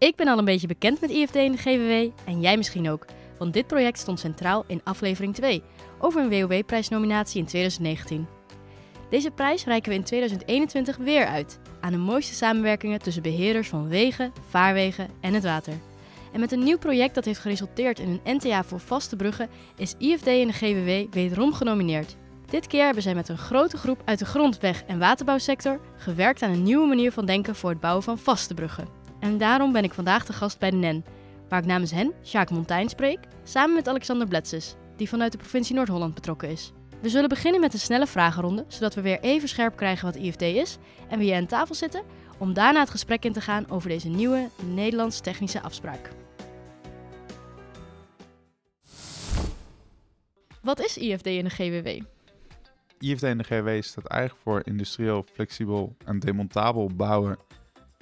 Ik ben al een beetje bekend met IFD en de GWW en jij misschien ook, want dit project stond centraal in aflevering 2 over een WOW-prijsnominatie in 2019. Deze prijs reiken we in 2021 weer uit aan de mooiste samenwerkingen tussen beheerders van wegen, vaarwegen en het water. En met een nieuw project dat heeft geresulteerd in een NTA voor vaste bruggen is IFD en de GWW wederom genomineerd. Dit keer hebben zij met een grote groep uit de grondweg- en waterbouwsector gewerkt aan een nieuwe manier van denken voor het bouwen van vaste bruggen. En daarom ben ik vandaag de gast bij de NEN, waar ik namens hen, Sjaak Montijn, spreek, samen met Alexander Bletses, die vanuit de provincie Noord-Holland betrokken is. We zullen beginnen met een snelle vragenronde, zodat we weer even scherp krijgen wat IFD is en wie aan tafel zitten, om daarna het gesprek in te gaan over deze nieuwe Nederlands technische afspraak. Wat is IFD in de GWW? IFD en de GW staat eigenlijk voor industrieel, flexibel en demontabel bouwen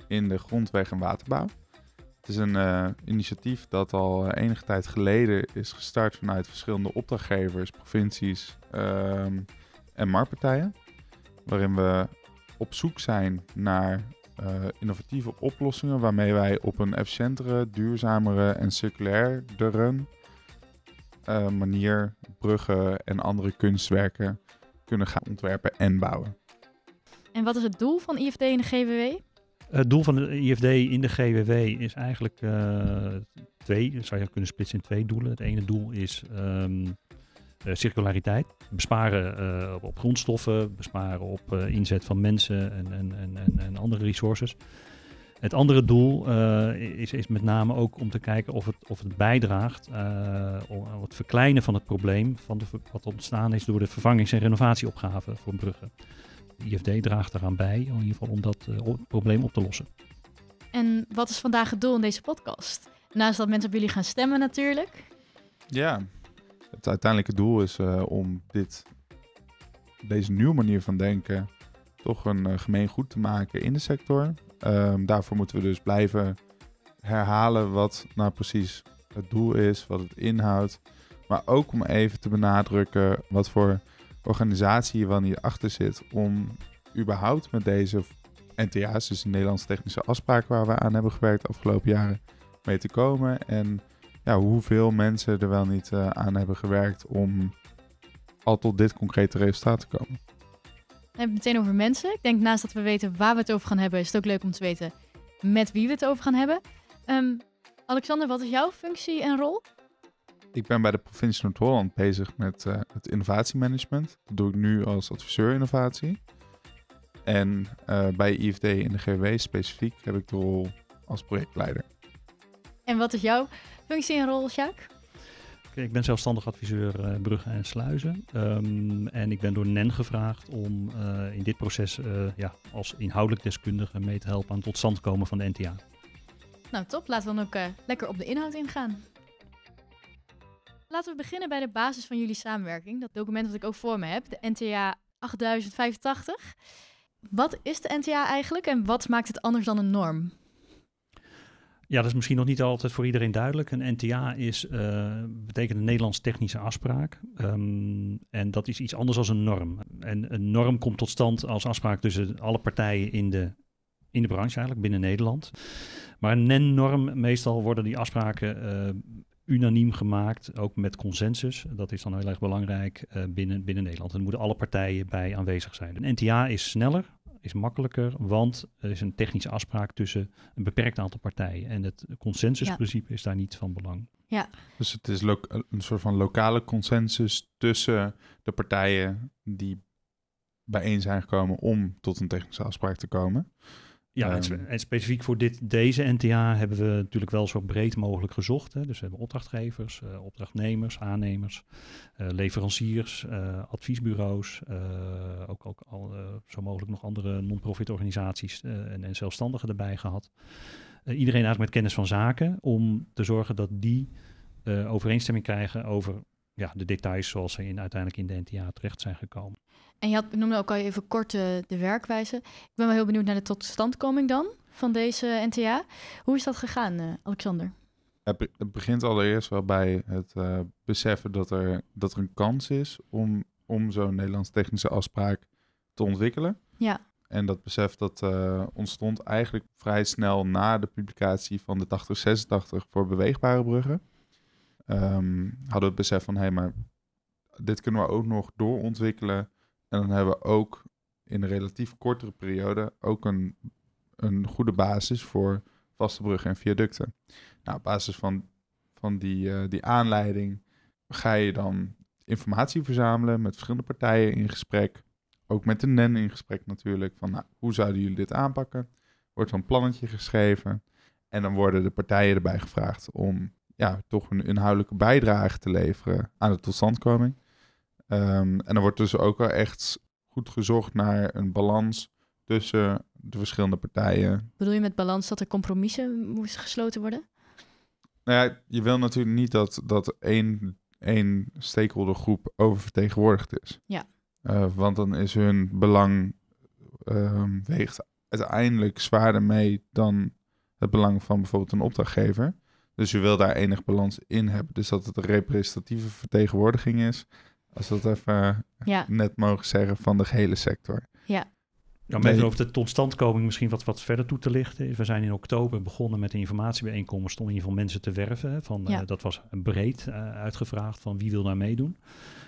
in de grondweg- en waterbouw. Het is een uh, initiatief dat al uh, enige tijd geleden is gestart vanuit verschillende opdrachtgevers, provincies um, en marktpartijen. Waarin we op zoek zijn naar uh, innovatieve oplossingen waarmee wij op een efficiëntere, duurzamere en circulairder manier bruggen en andere kunstwerken kunnen gaan ontwerpen en bouwen. En wat is het doel van IFD in de GWW? Het doel van de IFD in de GWW is eigenlijk uh, twee, zou je kunnen splitsen in twee doelen. Het ene doel is um, uh, circulariteit, besparen uh, op grondstoffen, besparen op inzet van mensen en, en, en, en, andere resources. Het andere doel is, is, met name ook om te kijken of het, of het bijdraagt om het verkleinen van het probleem van de, wat ontstaan is door de vervangings- en renovatieopgaven voor bruggen. IFD draagt eraan bij, in ieder geval om dat uh, probleem op te lossen. En wat is vandaag het doel in deze podcast? Naast dat mensen op jullie gaan stemmen natuurlijk. Ja, het uiteindelijke doel is uh, om dit, deze nieuwe manier van denken toch een uh, gemeen goed te maken in de sector. Um, daarvoor moeten we dus blijven herhalen wat nou precies het doel is, wat het inhoudt. Maar ook om even te benadrukken wat voor organisatie wel niet achter zit om überhaupt met deze NTA's, dus de Nederlandse technische afspraak waar we aan hebben gewerkt de afgelopen jaren, mee te komen. En ja, hoeveel mensen er wel niet uh, aan hebben gewerkt om al tot dit concrete resultaat te komen. We hebben het meteen over mensen. Ik denk naast dat we weten waar we het over gaan hebben, is het ook leuk om te weten met wie we het over gaan hebben. Um, Alexander, wat is jouw functie en rol? Ik ben bij de provincie Noord-Holland bezig met uh, het innovatiemanagement. Dat doe ik nu als adviseur innovatie. En uh, bij IFD in de GW specifiek heb ik de rol als projectleider. En wat is jouw functie en rol, Sjaak? Ik ben zelfstandig adviseur uh, bruggen en sluizen. Um, en ik ben door NEN gevraagd om uh, in dit proces uh, ja, als inhoudelijk deskundige mee te helpen aan het tot stand komen van de NTA. Nou, top. Laten we dan ook lekker op de inhoud ingaan. Laten we beginnen bij de basis van jullie samenwerking. Dat document wat ik ook voor me heb, de NTA 8085. Wat is de NTA eigenlijk en wat maakt het anders dan een norm? Ja, dat is misschien nog niet altijd voor iedereen duidelijk. Een NTA is, uh, betekent een Nederlands technische afspraak. Um, en dat is iets anders dan een norm. En een norm komt tot stand als afspraak tussen alle partijen in de, in de branche, eigenlijk binnen Nederland. Maar een NEN-norm, meestal worden die afspraken uh, unaniem gemaakt, ook met consensus. Dat is dan heel erg belangrijk uh, binnen, binnen Nederland. En er moeten alle partijen bij aanwezig zijn. Een NTA is sneller, is makkelijker, want er is een technische afspraak tussen een beperkt aantal partijen. En het consensusprincipe ja. is daar niet van belang. Ja. Dus het is een soort van lokale consensus tussen de partijen die bijeen zijn gekomen om tot een technische afspraak te komen. Ja, en, spe en, specifiek voor dit, deze NTA hebben we natuurlijk wel zo breed mogelijk gezocht. Hè. Dus we hebben opdrachtgevers, uh, opdrachtnemers, aannemers, uh, leveranciers, uh, adviesbureaus, ook, ook al, zo mogelijk nog andere non-profit organisaties en, en, zelfstandigen erbij gehad. iedereen eigenlijk met kennis van zaken om te zorgen dat die overeenstemming krijgen over ja, de details zoals ze in, uiteindelijk in de NTA terecht zijn gekomen. En je had, noemde ook al even kort de, de werkwijze. Ik ben wel heel benieuwd naar de totstandkoming dan van deze NTA. Hoe is dat gegaan, uh, Alexander? Het begint allereerst wel bij het uh, beseffen dat er, dat er een kans is om, om zo'n Nederlands technische afspraak te ontwikkelen. Ja. En dat besef dat eh, ontstond eigenlijk vrij snel na de publicatie van de 8086 voor beweegbare bruggen. Ehm, hadden we het besef van, hé, hey, maar dit kunnen we ook nog doorontwikkelen. En dan hebben we ook in een relatief kortere periode ook een, een goede basis voor vaste bruggen en viaducten. Nou, op basis van, van die, uh, die aanleiding ga je dan informatie verzamelen met verschillende partijen in gesprek. Ook met de NEN in gesprek natuurlijk. Van nou, hoe zouden jullie dit aanpakken? Wordt een plannetje geschreven. En dan worden de partijen erbij gevraagd om ja, toch een inhoudelijke bijdrage te leveren aan de totstandkoming. Um, en dan wordt dus ook wel echt goed gezocht naar een balans tussen de verschillende partijen. Bedoel je met balans dat er compromissen moesten gesloten worden? Nou ja, je wil natuurlijk niet dat, dat één, één stakeholdergroep oververtegenwoordigd is. Ja. Uh, want dan is hun belang um, weegt uiteindelijk zwaarder mee dan het belang van bijvoorbeeld een opdrachtgever. Dus je wil daar enig balans in hebben. Dus dat het een representatieve vertegenwoordiging is. Als we dat even ja. net mogen zeggen van de gehele sector. Ja. Ja, om even over de totstandkoming misschien wat, wat verder toe te lichten. We zijn in oktober begonnen met een informatiebijeenkomst om in ieder geval mensen te werven. Van, Ja. eh, dat was breed eh, uitgevraagd van wie wil daar meedoen.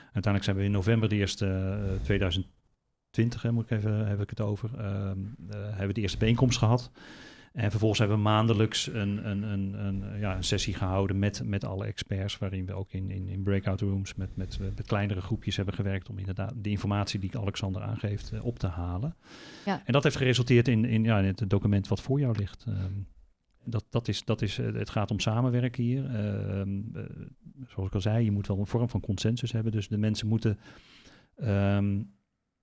Uiteindelijk zijn we in november de eerste eh, 2020, hè, moet ik even, heb ik het over, ehm, eh, hebben we de eerste bijeenkomst gehad. En vervolgens hebben we maandelijks een, een, een, een, ja, een sessie gehouden met, met alle experts, waarin we ook in, in, in breakout rooms met, met, met kleinere groepjes hebben gewerkt om inderdaad de informatie die Alexander aangeeft eh, op te halen. Ja. En dat heeft geresulteerd in, in, ja, in het document wat voor jou ligt. Ehm, dat, dat is, dat is, eh, het gaat om samenwerken hier. Ehm, eh, zoals ik al zei, je moet wel een vorm van consensus hebben. Dus de mensen moeten ehm,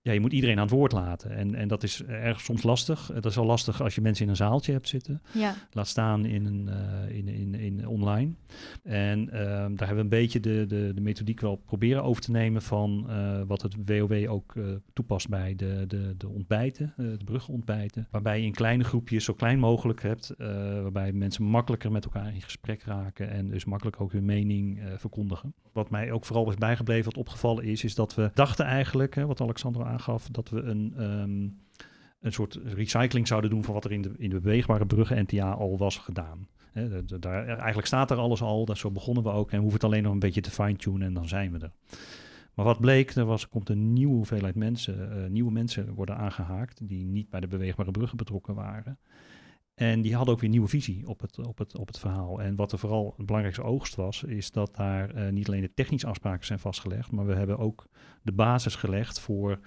ja, je moet iedereen aan het woord laten. En, en dat is erg soms lastig. Dat is al lastig als je mensen in een zaaltje hebt zitten. Ja. Laat staan in, een, uh, in, in, in online. En um, daar hebben we een beetje de, de, de methodiek wel proberen over te nemen van uh, wat het WOW ook uh, toepast bij de, de, de ontbijten, de brugontbijten. Waarbij je in kleine groepjes zo klein mogelijk hebt. waarbij mensen makkelijker met elkaar in gesprek raken en dus makkelijk ook hun mening verkondigen. Wat mij ook vooral is bijgebleven, wat opgevallen is, is dat we dachten eigenlijk, hè, wat Alexander aangaf, dat we een, um, een soort recycling zouden doen van wat er in de, in de beweegbare bruggen NTA al was gedaan. Daar, eigenlijk staat er alles al, dat zo begonnen we ook en we hoeven het alleen nog een beetje te fine-tunen en dan zijn we er. Maar wat bleek, er was, komt een nieuwe hoeveelheid mensen, uh, nieuwe mensen worden aangehaakt die niet bij de beweegbare bruggen betrokken waren. En die hadden ook weer nieuwe visie op het, op, het, op het verhaal. En wat er vooral het belangrijkste oogst was, is dat daar uh, niet alleen de technische afspraken zijn vastgelegd, maar we hebben ook de basis gelegd voor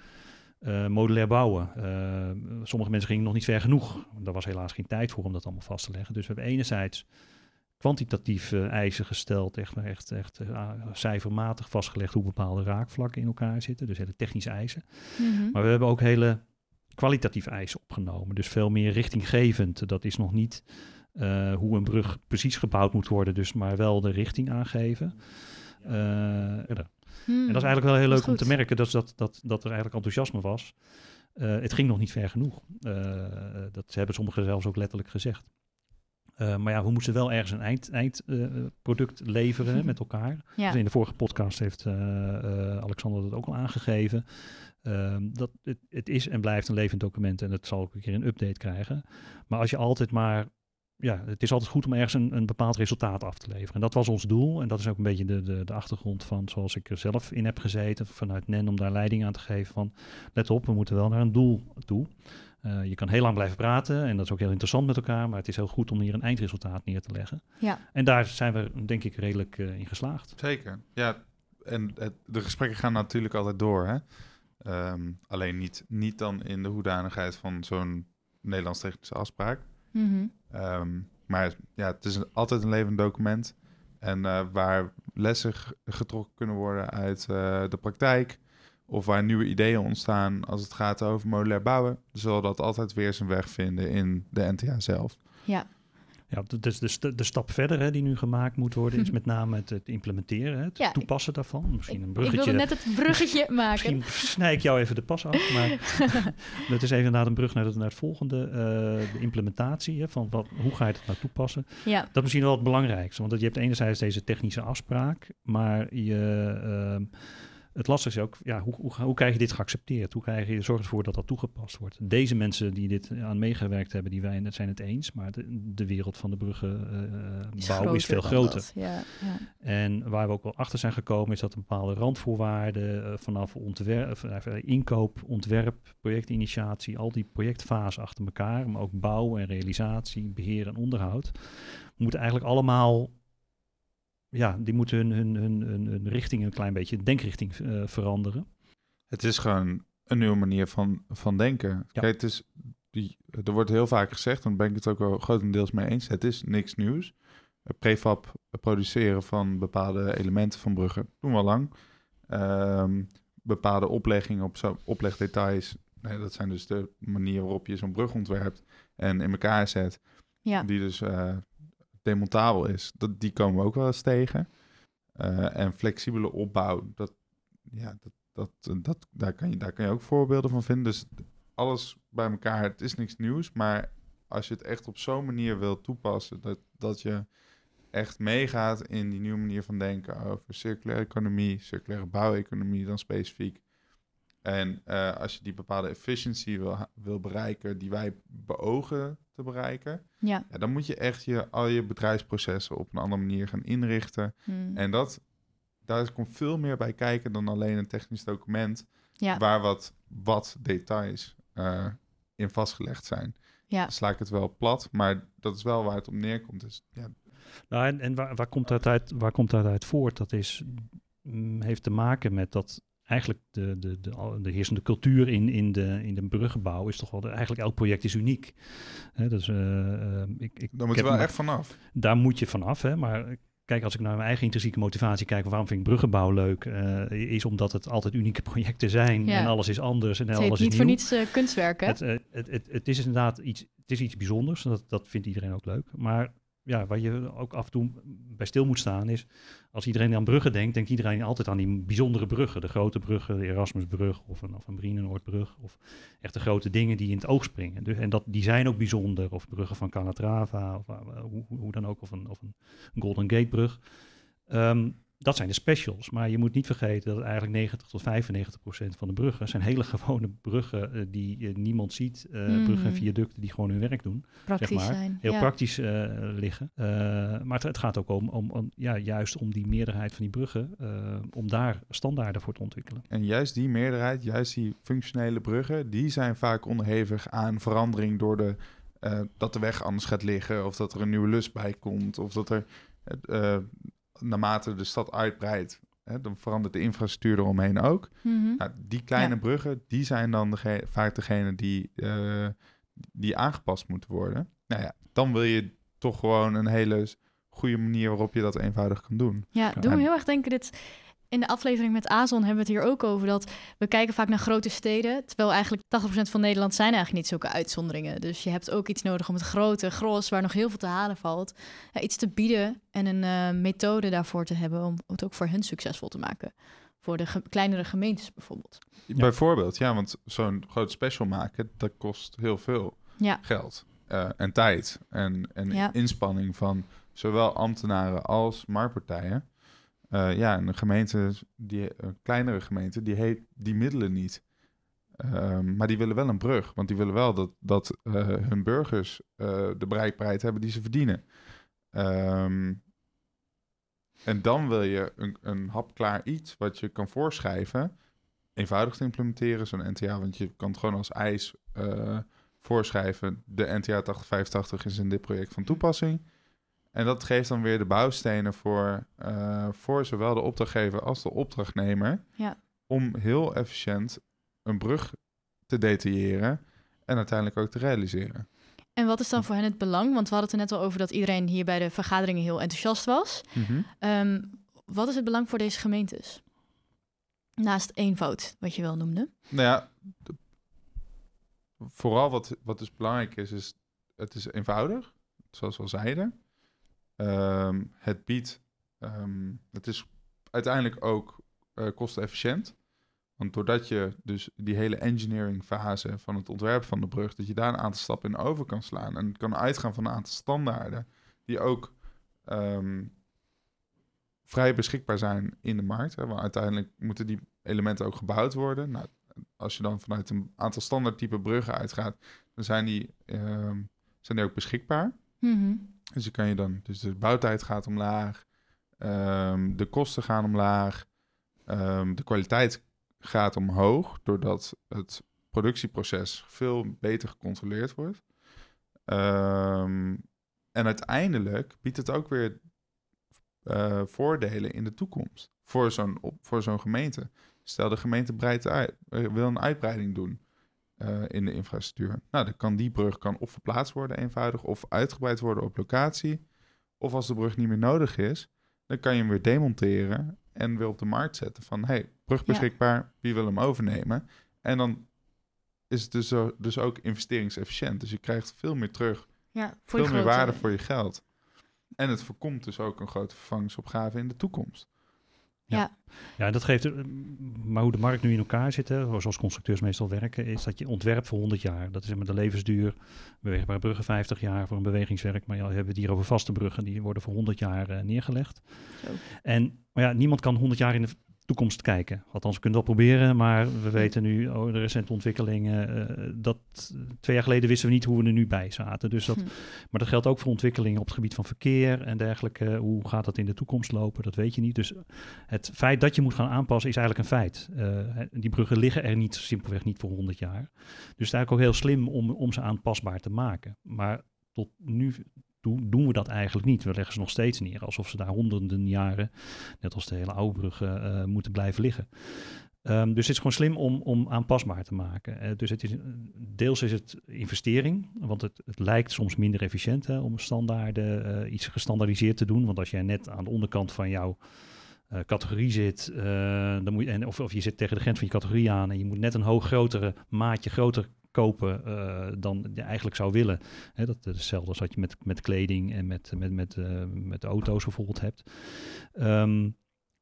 uh, modulair bouwen. Uh, sommige mensen gingen nog niet ver genoeg. Daar was helaas geen tijd voor om dat allemaal vast te leggen. Dus we hebben enerzijds kwantitatief uh, eisen gesteld, echt, echt, echt cijfermatig vastgelegd hoe bepaalde raakvlakken in elkaar zitten. Dus hele technische eisen. Mm -hmm. Maar we hebben ook hele kwalitatief eisen opgenomen. Dus veel meer richtinggevend. Dat is nog niet hoe een brug precies gebouwd moet worden, dus maar wel de richting aangeven. Uh, Hmm, en dat is eigenlijk wel heel leuk om te merken dat, dat, dat, dat er eigenlijk enthousiasme was. Uh, het ging nog niet ver genoeg. dat hebben sommigen zelfs ook letterlijk gezegd. maar ja, we moesten wel ergens een eindproduct eind, leveren met elkaar. Ja. Dus in de vorige podcast heeft Alexander dat ook al aangegeven. Um, dat het, het, is en blijft een levend document en het zal ook een keer een update krijgen. Maar als je altijd maar, ja, het is altijd goed om ergens een, een bepaald resultaat af te leveren. En dat was ons doel en dat is ook een beetje de, de, de achtergrond van zoals ik er zelf in heb gezeten vanuit NEN om daar leiding aan te geven van let op, we moeten wel naar een doel toe. Uh, je kan heel lang blijven praten en dat is ook heel interessant met elkaar, maar het is heel goed om hier een eindresultaat neer te leggen. Ja. En daar zijn we denk ik redelijk uh, in geslaagd. Zeker, ja. En het, de gesprekken gaan natuurlijk altijd door, hè? Um, alleen niet, niet dan in de hoedanigheid van zo'n Nederlands technische afspraak. Mm -hmm. um, maar ja, het is een, altijd een levend document. En uh, waar lessen getrokken kunnen worden uit uh, de praktijk. Of waar nieuwe ideeën ontstaan als het gaat over modulair bouwen. Zal dat altijd weer zijn weg vinden in de NTA zelf. Ja. Ja, dus de, de, de stap verder hè, die nu gemaakt moet worden, is met name het, het implementeren, het Ja, toepassen daarvan. Misschien een Ik bruggetje. wilde net het bruggetje maken. Misschien snij ik jou even de pas af, maar dat is even inderdaad een brug naar het, naar het volgende, uh, de implementatie. Hè, van wat, hoe ga je het nou toepassen? Ja. Dat is misschien wel het belangrijkste, want je hebt enerzijds deze technische afspraak, maar je, uh, het lastige is ook, ja, hoe, hoe, hoe krijg je dit geaccepteerd? Hoe krijg je, zorg ervoor dat dat toegepast wordt? Deze mensen die dit aan meegewerkt hebben, die wij, zijn het eens, maar de, de wereld van de bruggenbouw uh, is, is, veel groter. Ja, ja. En waar we ook wel achter zijn gekomen, is dat een bepaalde randvoorwaarden uh, vanaf ontwerp, uh, inkoop, ontwerp, projectinitiatie, al die projectfasen achter elkaar, maar ook bouw en realisatie, beheer en onderhoud, moeten eigenlijk allemaal ja, die moeten hun, hun, hun, hun, richting een klein beetje, denkrichting uh, veranderen. Het is gewoon een nieuwe manier van, van denken. Ja. Kijk, het is, die, er wordt heel vaak gezegd, en daar ben ik het ook wel grotendeels mee eens, het is niks nieuws. Prefab produceren van bepaalde elementen van bruggen doen we al lang. Um, bepaalde opleggingen op zo, oplegdetails, nee, dat zijn dus de manier waarop je zo'n brug ontwerpt en in elkaar zet. Ja. Die dus uh, demontabel is. Dat, die komen we ook wel eens tegen. Uh, en flexibele opbouw, dat, ja, dat, dat, dat, daar, kan je, daar kan je ook voorbeelden van vinden. Dus alles bij elkaar, het is niks nieuws. Maar als je het echt op zo'n manier wilt toepassen, dat, dat je echt meegaat in die nieuwe manier van denken over circulaire economie, circulaire bouweconomie dan specifiek. En uh, als je die bepaalde efficiency wil, wil bereiken die wij beogen te bereiken, ja. ja. dan moet je echt je, al je bedrijfsprocessen op een andere manier gaan inrichten. Hmm. En dat, daar komt veel meer bij kijken dan alleen een technisch document ja. waar wat, wat details uh, in vastgelegd zijn. Ja. Dan sla ik het wel plat, maar dat is wel waar het op neerkomt. Dus, ja. nou, en, en waar, waar, komt dat uit, waar komt dat uit voort? Dat is, mm, heeft te maken met dat eigenlijk de, de, de, de heersende cultuur in, in, de, in de bruggenbouw is toch wel... De, eigenlijk elk project is uniek. Hè, dus, uh, ik, ik, Daar moet je wel echt vanaf. Daar moet je vanaf, hè, maar... Kijk, als ik naar mijn eigen intrinsieke motivatie kijk, waarom vind ik bruggenbouw leuk, uh, is omdat het altijd unieke projecten zijn Ja. en alles is anders en Het alles is niet nieuw. voor niets eh, kunstwerk, hè? Het, eh, het, het, het is inderdaad iets, het is iets bijzonders. Dat, dat vindt iedereen ook leuk. Maar ja, waar je ook af en toe bij stil moet staan is... als iedereen aan bruggen denkt, denkt iedereen altijd aan die bijzondere bruggen. De grote bruggen, de Erasmusbrug of een, of een Brienenoordbrug. Of echt de grote dingen die in het oog springen. Dus, en dat, die zijn ook bijzonder. Of bruggen van Calatrava, of uh, hoe, hoe dan ook. Of een, of een Golden Gate brug. Um, dat zijn de specials. Maar je moet niet vergeten dat eigenlijk 90 tot 95 procent van de bruggen zijn hele gewone bruggen uh, die uh, niemand ziet. Uh, mm. Bruggen en viaducten die gewoon hun werk doen. Praktisch zeg maar. zijn. Heel ja. praktisch uh, liggen. maar het, het, gaat ook om, om, om, ja, juist om die meerderheid van die bruggen, om daar standaarden voor te ontwikkelen. En juist die meerderheid, juist die functionele bruggen, die zijn vaak onderhevig aan verandering door de, dat de weg anders gaat liggen. Of dat er een nieuwe lus bij komt. Of dat er naarmate de stad uitbreidt, hè, dan verandert de infrastructuur eromheen ook. Mm -hmm. nou, die kleine ja. bruggen, die zijn dan dege vaak degene die, uh, die aangepast moeten worden. Nou ja, dan wil je toch gewoon een hele goede manier waarop je dat eenvoudig kan doen. Ja, doe me heel erg denken dit in de aflevering met Azon hebben we het hier ook over dat we kijken vaak naar grote steden, terwijl eigenlijk 80% van Nederland zijn eigenlijk niet zulke uitzonderingen. Dus je hebt ook iets nodig om het grote gros, waar nog heel veel te halen valt, ja, iets te bieden en een uh, methode daarvoor te hebben om het ook voor hen succesvol te maken. Voor de ge kleinere gemeentes bijvoorbeeld. Ja. Bijvoorbeeld, ja, want zo'n groot special maken, dat kost heel veel ja. geld uh, en tijd en, en ja. inspanning van zowel ambtenaren als marktpartijen. Uh, ja, en een gemeente, die, een kleinere gemeente, die heeft die middelen niet. Um, maar die willen wel een brug, want die willen wel dat, dat uh, hun burgers uh, de bereikbaarheid hebben die ze verdienen. Um, en dan wil je een, een hapklaar iets wat je kan voorschrijven, eenvoudig te implementeren, zo'n NTA, want je kan het gewoon als eis voorschrijven. De NTA 8085 is in dit project van toepassing. En dat geeft dan weer de bouwstenen voor, uh, voor zowel de opdrachtgever als de opdrachtnemer. Ja. Om heel efficiënt een brug te detailleren en uiteindelijk ook te realiseren. En wat is dan voor hen het belang? Want we hadden het er net al over dat iedereen hier bij de vergaderingen heel enthousiast was. Mm -hmm. um, wat is het belang voor deze gemeentes? Naast eenvoud, wat je wel noemde. Nou ja, de, vooral wat, wat dus belangrijk is, is het is eenvoudig, zoals we al zeiden. Um, het biedt, um, het is uiteindelijk ook uh, kostenefficiënt. Want doordat je dus die hele engineering fase van het ontwerp van de brug, dat je daar een aantal stappen in over kan slaan en kan uitgaan van een aantal standaarden die ook um, vrij beschikbaar zijn in de markt. Hè, want uiteindelijk moeten die elementen ook gebouwd worden. Nou, als je dan vanuit een aantal standaard type bruggen uitgaat, dan zijn die, ehm, zijn die ook beschikbaar. Mhm. Dus je kan je dan, dus de bouwtijd gaat omlaag, ehm, de kosten gaan omlaag, ehm, de kwaliteit gaat omhoog, doordat het productieproces veel beter gecontroleerd wordt. Ehm, en uiteindelijk biedt het ook weer eh, voordelen in de toekomst voor zo'n, voor zo'n gemeente. Stel de gemeente breidt uit, eh, wil een uitbreiding doen eh, in de infrastructuur. Nou, dan kan die brug kan of verplaatst worden eenvoudig of uitgebreid worden op locatie. Of als de brug niet meer nodig is, dan kan je hem weer demonteren en weer op de markt zetten van hey, brug beschikbaar, wie wil hem overnemen? En dan is het dus, zo- dus ook investeringsefficiënt. Dus je krijgt veel meer terug, Ja, voor veel meer waarde voor je geld. En het voorkomt dus ook een grote vervangingsopgave in de toekomst. Ja, dat geeft. er- Maar hoe de markt nu in elkaar zit, hè, zoals constructeurs meestal werken, is dat je ontwerpt voor 100 jaar. Dat is de levensduur. Beweegbare bruggen 50 jaar voor een bewegingswerk. Maar ja, we hebben het hier over vaste bruggen, die worden voor 100 jaar eh, neergelegd. Zo. En maar ja, niemand kan 100 jaar in de toekomst kijken. Althans, we kunnen wel proberen, maar we weten nu, oh, de recente ontwikkelingen, eh, dat twee jaar geleden wisten we niet hoe we er nu bij zaten. Dus dat, Hm. maar dat geldt ook voor ontwikkelingen op het gebied van verkeer en dergelijke. Hoe gaat dat in de toekomst lopen? Dat weet je niet. Dus het feit dat je moet gaan aanpassen is eigenlijk een feit. Eh, die bruggen liggen er niet, simpelweg niet voor 100 jaar. Dus het is eigenlijk ook heel slim om, om ze aanpasbaar te maken. Maar tot nu doen we dat eigenlijk niet. We leggen ze nog steeds neer alsof ze daar honderden jaren, net als de hele oude bruggen, eh, moeten blijven liggen. Ehm, dus het is gewoon slim om, om aanpasbaar te maken. Eh, dus het is, deels is het investering, want het, het lijkt soms minder efficiënt hè, om standaarden, eh, iets gestandaardiseerd te doen. Want als jij net aan de onderkant van jouw categorie zit, dan moet je, en, of, of je zit tegen de grens van je categorie aan en je moet net een hoog grotere maatje groter kopen eh, dan je eigenlijk zou willen. Hè, dat is hetzelfde als wat je met, met kleding en met, met, met, eh, met auto's bijvoorbeeld hebt. Ehm,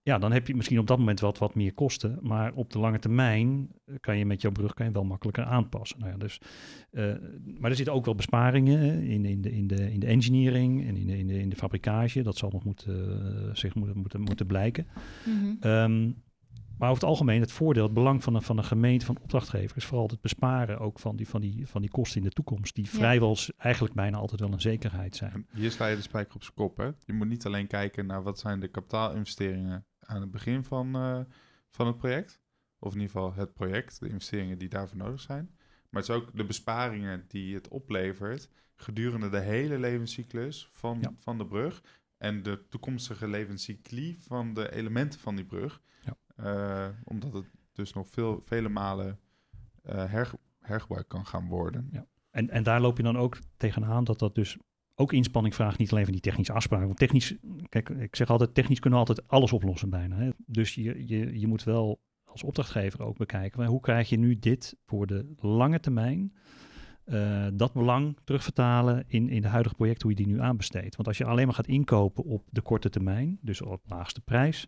ja, dan heb je misschien op dat moment wat, wat meer kosten. Maar op de lange termijn kan je met jouw brug kan je wel makkelijker aanpassen. Nou ja, dus, eh, maar er zitten ook wel besparingen in, in, de, in, de, in de engineering en in de, in de, in de fabrikage. Dat zal nog moeten, eh, zich moeten, moeten, moeten blijken. Ehm, maar over het algemeen, het voordeel, het belang van een, van een gemeente, van opdrachtgever, is vooral het besparen ook van die, van die, van die kosten in de toekomst. Die vrijwel eigenlijk bijna altijd wel een zekerheid zijn. Hier sla je de spijker op zijn kop. Hè? Je moet niet alleen kijken naar wat zijn de kapitaalinvesteringen aan het begin van, eh, van het project. Of in ieder geval het project, de investeringen die daarvoor nodig zijn. Maar het is ook de besparingen die het oplevert gedurende de hele levenscyclus van, Ja. van de brug. En de toekomstige levenscycli van de elementen van die brug. Ja. Eh, omdat het dus nog veel, vele malen herge- hergebruikt kan gaan worden. Ja. En, en daar loop je dan ook tegenaan dat dat dus ook inspanning vraagt, niet alleen van die technische afspraken. Want technisch, kijk, ik zeg altijd, technisch kunnen we altijd alles oplossen bijna. Hè? Dus je, je, je moet wel als opdrachtgever ook bekijken, hoe krijg je nu dit voor de lange termijn, eh, dat belang terugvertalen in, in de huidige project, hoe je die nu aanbesteedt. Want als je alleen maar gaat inkopen op de korte termijn, dus op laagste prijs,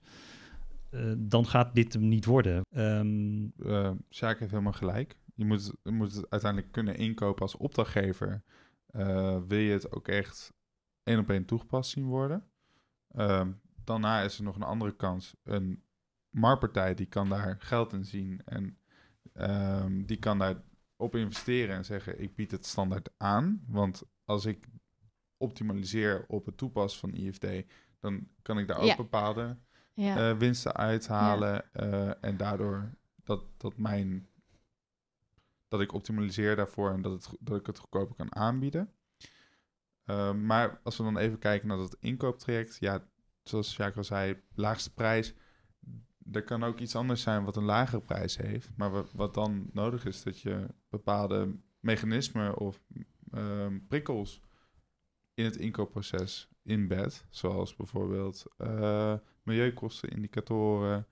eh, dan gaat dit hem niet worden. Ehm, eh Sjaak heeft helemaal gelijk. Je moet, je moet het uiteindelijk kunnen inkopen als opdrachtgever. Eh, wil je het ook echt één op één toegepast zien worden? Ehm, daarna is er nog een andere kans. Een marktpartij die kan daar geld in zien en ehm, die kan daar op investeren en zeggen: Ik bied het standaard aan. Want als ik optimaliseer op het toepassen van IFD, dan kan ik daar ook Ja. bepaalde Ja. eh, winsten uithalen. eh, en daardoor dat, dat mijn dat ik optimaliseer daarvoor en dat, het, dat ik het goedkoper kan aanbieden. Eh, maar als we dan even kijken naar dat inkooptraject, ja, zoals Jacques al zei, laagste prijs. Er kan ook iets anders zijn wat een lagere prijs heeft. Maar wa- wat dan nodig is, dat je bepaalde mechanismen of ehm, prikkels in het inkoopproces inbedt. Zoals bijvoorbeeld eh, milieukosten, indicatoren,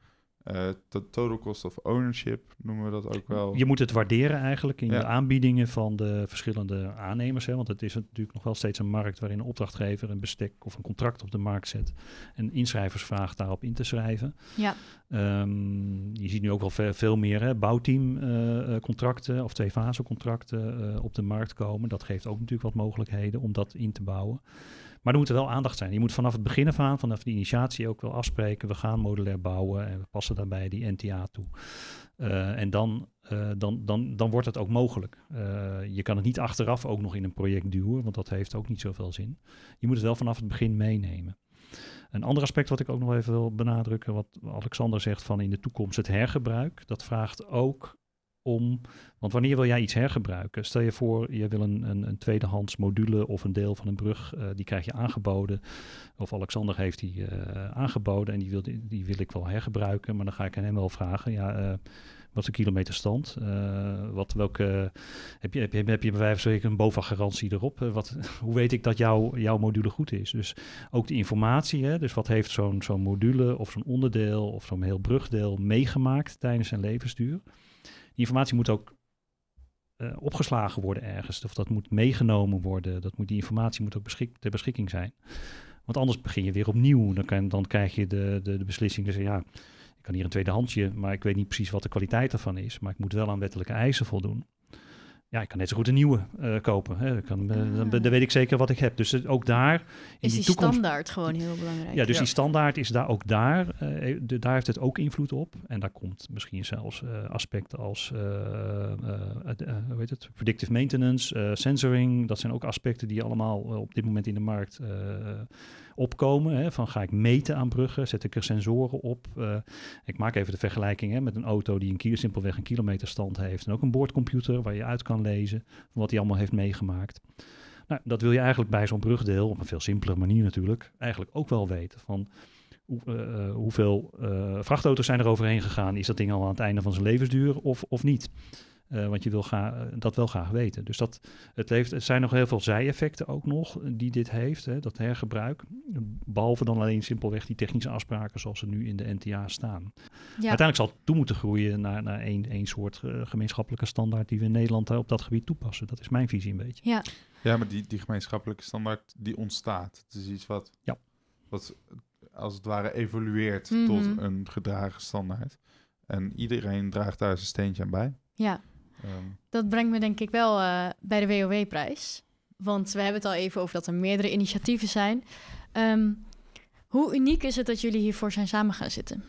eh, to- total cost of ownership noemen we dat ook wel. Je moet het waarderen eigenlijk in Ja. de aanbiedingen van de verschillende aannemers. Hè? Want het is natuurlijk nog wel steeds een markt waarin een opdrachtgever een bestek of een contract op de markt zet. En inschrijvers vraagt daarop in te schrijven. ja. Ehm, je ziet nu ook wel ve- veel meer hè, bouwteamcontracten of twee-fase contracten eh, op de markt komen. Dat geeft ook natuurlijk wat mogelijkheden om dat in te bouwen. Maar er moet wel aandacht zijn. Je moet vanaf het begin af aan, vanaf de initiatie ook wel afspreken. We gaan modulair bouwen en we passen daarbij die NTA toe. Uh, en dan, uh, dan, dan, dan wordt het ook mogelijk. Uh, je kan het niet achteraf ook nog in een project duwen, want dat heeft ook niet zoveel zin. Je moet het wel vanaf het begin meenemen. Een ander aspect wat ik ook nog even wil benadrukken, wat Alexander zegt van in de toekomst het hergebruik. Dat vraagt ook om, want wanneer wil jij iets hergebruiken? Stel je voor, je wil een, een, een tweedehands module of een deel van een brug, uh, die krijg je aangeboden. Of Alexander heeft die uh, aangeboden en die wil, die, wil ik wel hergebruiken. Maar dan ga ik aan hem wel vragen, ja, uh, wat is de kilometerstand? wat, welke, heb, je, heb, je, heb je bij wijze van spreken een BOVAG-garantie erop? wat, hoe weet ik dat jouw jouw module goed is? Dus ook de informatie, hè, dus wat heeft zo'n zo'n module of zo'n onderdeel of zo'n heel brugdeel meegemaakt tijdens zijn levensduur? Die informatie moet ook uh, opgeslagen worden ergens. Of dat moet meegenomen worden. Dat moet, die informatie moet ook ter beschikking zijn. Want anders begin je weer opnieuw. Dan, dan krijg je de, de, de beslissing. Ja, ik kan hier een tweedehandsje, maar ik weet niet precies wat de kwaliteit ervan is. Maar ik moet wel aan wettelijke eisen voldoen. Ja, ik kan net zo goed een nieuwe uh, kopen. Hè. Ik kan, uh, dan, dan, weet ik zeker wat ik heb. Dus uh, ook daar... In is die, die toekomst... standaard gewoon heel belangrijk. Ja, dus ja. die standaard is daar ook daar. De, daar heeft het ook invloed op. En daar komt misschien zelfs aspecten als... hoe heet het? Predictive maintenance, sensoring. Dat zijn ook aspecten die allemaal op dit moment in de markt opkomen. Hè, van ga ik meten aan bruggen, zet ik er sensoren op. Uh, ik maak even de vergelijking hè, met een auto die een kilo, simpelweg een kilometerstand heeft. En ook een boordcomputer waar je uit kan lezen wat hij allemaal heeft meegemaakt. Nou, dat wil je eigenlijk bij zo'n brugdeel, op een veel simpelere manier natuurlijk, eigenlijk ook wel weten. Van hoe, uh, hoeveel uh, vrachtauto's zijn er overheen gegaan? Is dat ding al aan het einde van zijn levensduur of, of niet? Uh, want je wil ga, dat wel graag weten. Dus dat, het heeft, er zijn nog heel veel zijeffecten ook nog die dit heeft, hè, dat hergebruik. Behalve dan alleen simpelweg die technische afspraken zoals ze nu in de NTA staan. Ja. Uiteindelijk zal het toe moeten groeien naar, naar één, één soort uh, gemeenschappelijke standaard die we in Nederland op dat gebied toepassen. Dat is mijn visie een beetje. Ja, ja maar die, die gemeenschappelijke standaard die ontstaat. Het is iets wat, ja. wat als het ware evolueert mm -hmm. tot een gedragen standaard. En iedereen draagt daar zijn steentje aan bij. Ja, Um. Dat brengt me denk ik wel uh, bij de WOW-prijs. Want we hebben het al even over dat er meerdere initiatieven zijn. Um, hoe uniek is het dat jullie hiervoor zijn samen gaan zitten?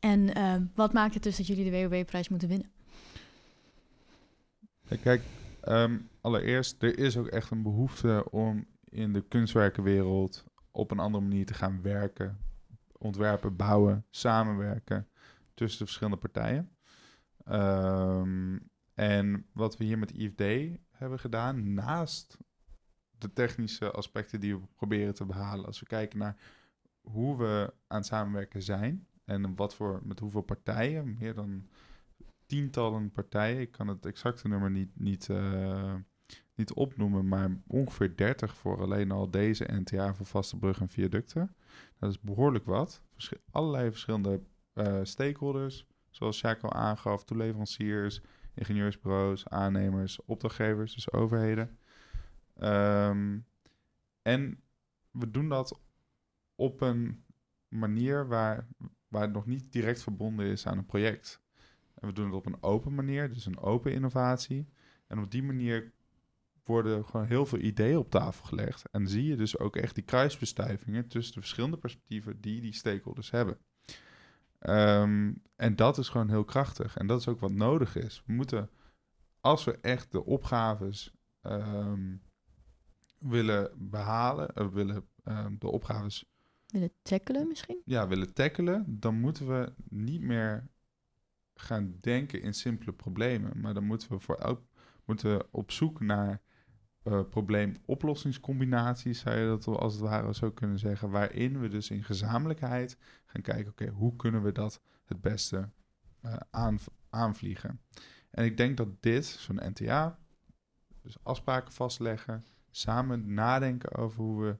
En uh, wat maakt het dus dat jullie de WOW-prijs moeten winnen? Kijk, um, allereerst, er is ook echt een behoefte om in de kunstwerkenwereld op een andere manier te gaan werken, ontwerpen, bouwen, samenwerken tussen de verschillende partijen. Um, en wat we hier met IFD hebben gedaan, naast de technische aspecten die we proberen te behalen, als we kijken naar hoe we aan het samenwerken zijn en wat voor, met hoeveel partijen, meer dan tientallen partijen, ik kan het exacte nummer niet, niet, uh, niet opnoemen, maar ongeveer 30 voor alleen al deze NTA voor vaste bruggen en viaducten. Dat is behoorlijk wat. Allerlei verschillende uh, stakeholders, Zoals Jacques al aangaf, toeleveranciers, ingenieursbureaus, aannemers, opdrachtgevers, dus overheden. Um, en we doen dat op een manier waar, waar het nog niet direct verbonden is aan een project. En we doen het op een open manier, dus een open innovatie. En op die manier worden gewoon heel veel ideeën op tafel gelegd. En zie je dus ook echt die kruisbestuivingen tussen de verschillende perspectieven die die stakeholders hebben. Um, en dat is gewoon heel krachtig. En dat is ook wat nodig is. We moeten, als we echt de opgaves um, willen behalen, uh, willen um, de opgaves. Willen tackelen misschien? Ja, willen tackelen, dan moeten we niet meer gaan denken in simpele problemen. Maar dan moeten we, voor elk, moeten we op zoek naar uh, probleemoplossingscombinaties, zou je dat als het ware zo kunnen zeggen, waarin we dus in gezamenlijkheid gaan kijken, oké, okay, hoe kunnen we dat het beste uh, aan, aanvliegen? En ik denk dat dit, zo'n NTA, dus afspraken vastleggen, samen nadenken over hoe we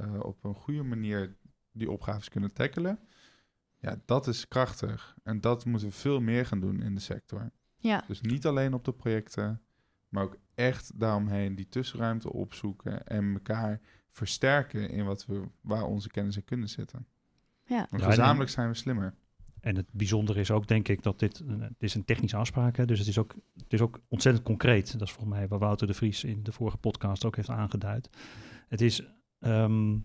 uh, op een goede manier die opgaves kunnen tackelen, ja, dat is krachtig. En dat moeten we veel meer gaan doen in de sector. Ja. Dus niet alleen op de projecten, maar ook echt daaromheen die tussenruimte opzoeken en elkaar versterken in wat we, waar onze kennis en kunnen zitten. Ja. En gezamenlijk zijn we slimmer. En het bijzondere is ook, denk ik, dat dit een, het is een technische afspraak is. Dus het is, ook, het is ook ontzettend concreet. Dat is volgens mij waar Wouter de Vries in de vorige podcast ook heeft aangeduid. Het is ehm,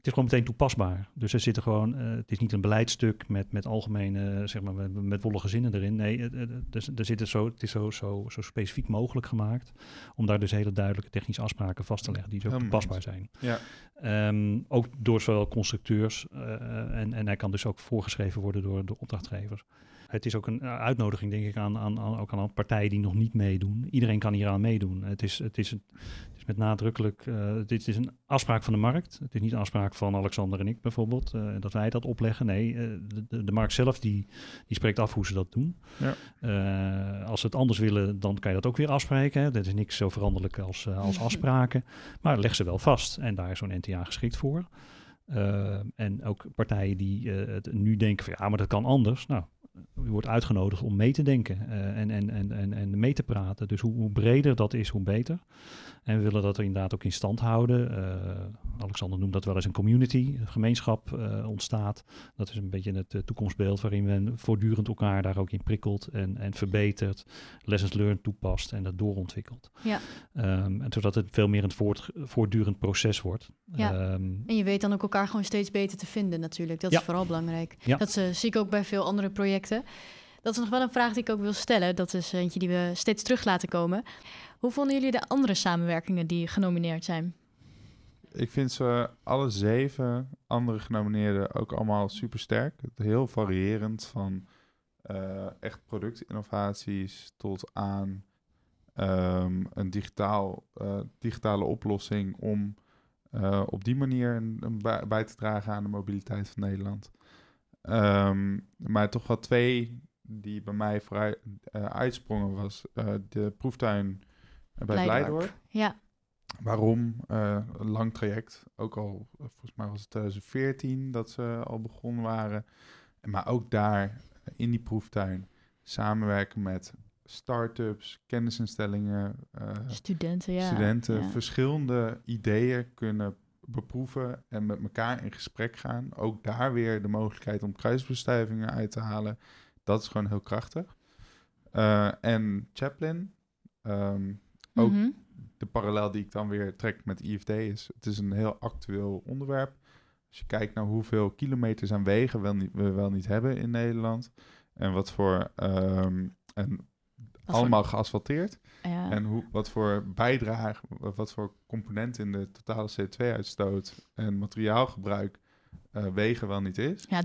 het is gewoon meteen toepasbaar. Dus er zitten gewoon, uh, het is niet een beleidstuk met, met algemene, zeg maar, met, met wollige zinnen erin. Nee, uh, er, er zit zo, het is zo, zo, zo specifiek mogelijk gemaakt om daar dus hele duidelijke technische afspraken vast te leggen die ook toepasbaar zijn. Ja. Um, ook door zowel constructeurs uh, en, en hij kan dus ook voorgeschreven worden door de opdrachtgevers. Het is ook een eh, uitnodiging, denk ik, aan, aan, aan, ook aan partijen die nog niet meedoen. Iedereen kan hier aan meedoen. Het is, het is, een, het is met nadrukkelijk, uh, dit is een afspraak van de markt. Het is niet een afspraak van Alexander en ik bijvoorbeeld, uh, dat wij dat opleggen. Nee, uh, de, de, markt zelf die, die spreekt af hoe ze dat doen. Ja. als ze het anders willen, dan kan je dat ook weer afspreken. Hè. Dat is niks zo veranderlijk als, als afspraken. Maar leg ze wel vast en daar is zo'n NTA geschikt voor. en ook partijen die het nu denken van ja, maar dat kan anders. Nou, u wordt uitgenodigd om mee te denken uh, en, en, en, en, en mee te praten. Dus hoe, hoe, breder dat is, hoe beter. En we willen dat er inderdaad ook in stand houden. Uh, Alexander noemt dat wel eens een community, een gemeenschap uh, ontstaat. Dat is een beetje het toekomstbeeld waarin men voortdurend elkaar daar ook in prikkelt en, en verbetert, lessons learned toepast en dat doorontwikkelt. Ja. Um, en zodat het veel meer een voort, voortdurend proces wordt. Ja. Um, en je weet dan ook elkaar gewoon steeds beter te vinden natuurlijk. Dat ja. is vooral belangrijk. Ja. Dat zie ik ook bij veel andere projecten. Dat is nog wel een vraag die ik ook wil stellen. Dat is eentje die we steeds terug laten komen. Hoe vonden jullie de andere samenwerkingen die genomineerd zijn? Ik vind ze alle zeven andere genomineerden ook allemaal super sterk. Heel variërend van uh, echt productinnovaties tot aan um, een digitaal, uh, digitale oplossing om uh, op die manier een, bij te dragen aan de mobiliteit van Nederland. Um, maar toch wel twee die bij mij vooruit uh, uitsprongen was uh, de proeftuin bij Blijdorp. Ja. Waarom? Uh, een lang traject. Ook al, volgens mij was het 2014 dat ze al begonnen waren. Maar ook daar in die proeftuin samenwerken met start-ups, kennisinstellingen, studenten, ja. studenten ja. verschillende ideeën kunnen beproeven en met elkaar in gesprek gaan. Ook daar weer de mogelijkheid om kruisbestuivingen uit te halen. Dat is gewoon heel krachtig. Uh, en Chaplin, um, ook Mhm. de parallel die ik dan weer trek met IFD is, het is een heel actueel onderwerp. Als je kijkt naar hoeveel kilometers aan wegen wel niet, we wel niet hebben in Nederland. En wat voor, um, en Allemaal geasfalteerd. Ja. En hoe, wat voor bijdrage, wat voor component in de totale CO2-uitstoot en materiaalgebruik uh, wegen wel niet is. ja,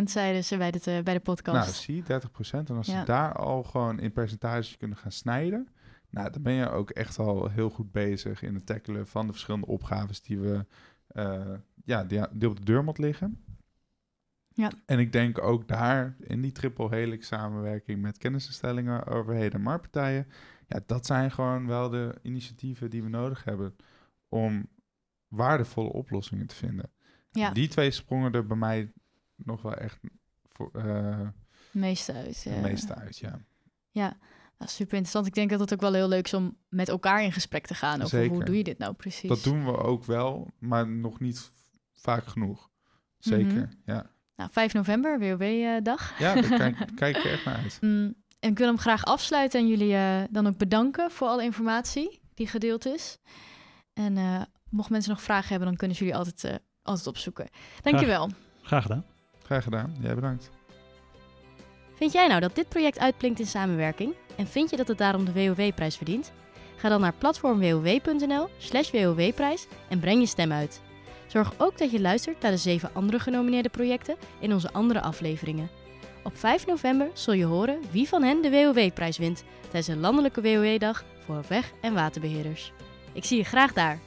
30% zeiden ze bij de, eh, bij de podcast. Nou, zie, 30%. En als Ja. ze daar al gewoon in percentages kunnen gaan snijden, nou, dan ben je ook echt al heel goed bezig in het tackelen van de verschillende opgaves die we, uh, ja, die, die op de deurmat liggen. Ja. En ik denk ook daar in die triple helix samenwerking met kennisinstellingen, overheden en marktpartijen, ja, dat zijn gewoon wel de initiatieven die we nodig hebben om waardevolle oplossingen te vinden. ja, Die twee sprongen er bij mij nog wel echt voor, uh, meeste uit. ja. meeste uit, ja. Ja, nou, super interessant. Ik denk dat het ook wel heel leuk is om met elkaar in gesprek te gaan over Zeker. hoe doe je dit nou precies. Dat doen we ook wel, maar nog niet vaak genoeg. Zeker, Mhm. ja. Nou, 5 november, WOW-dag. Ja, daar kijk, kijk ik echt naar uit. Mm, en ik wil hem graag afsluiten en jullie eh, dan ook bedanken voor alle informatie die gedeeld is. En eh, mocht mensen nog vragen hebben, dan kunnen ze jullie altijd, eh, altijd opzoeken. Dankjewel. Graag gedaan. Graag gedaan. Jij bedankt. Vind jij nou dat dit project uitblinkt in samenwerking? En vind je dat het daarom de WOW-prijs verdient? Ga dan naar platformwow.nl slash WOW-prijs en breng je stem uit. Zorg ook dat je luistert naar de zeven andere genomineerde projecten in onze andere afleveringen. Op 5 november zul je horen wie van hen de WOW-prijs wint tijdens een landelijke WOW-dag voor weg- en waterbeheerders. Ik zie je graag daar.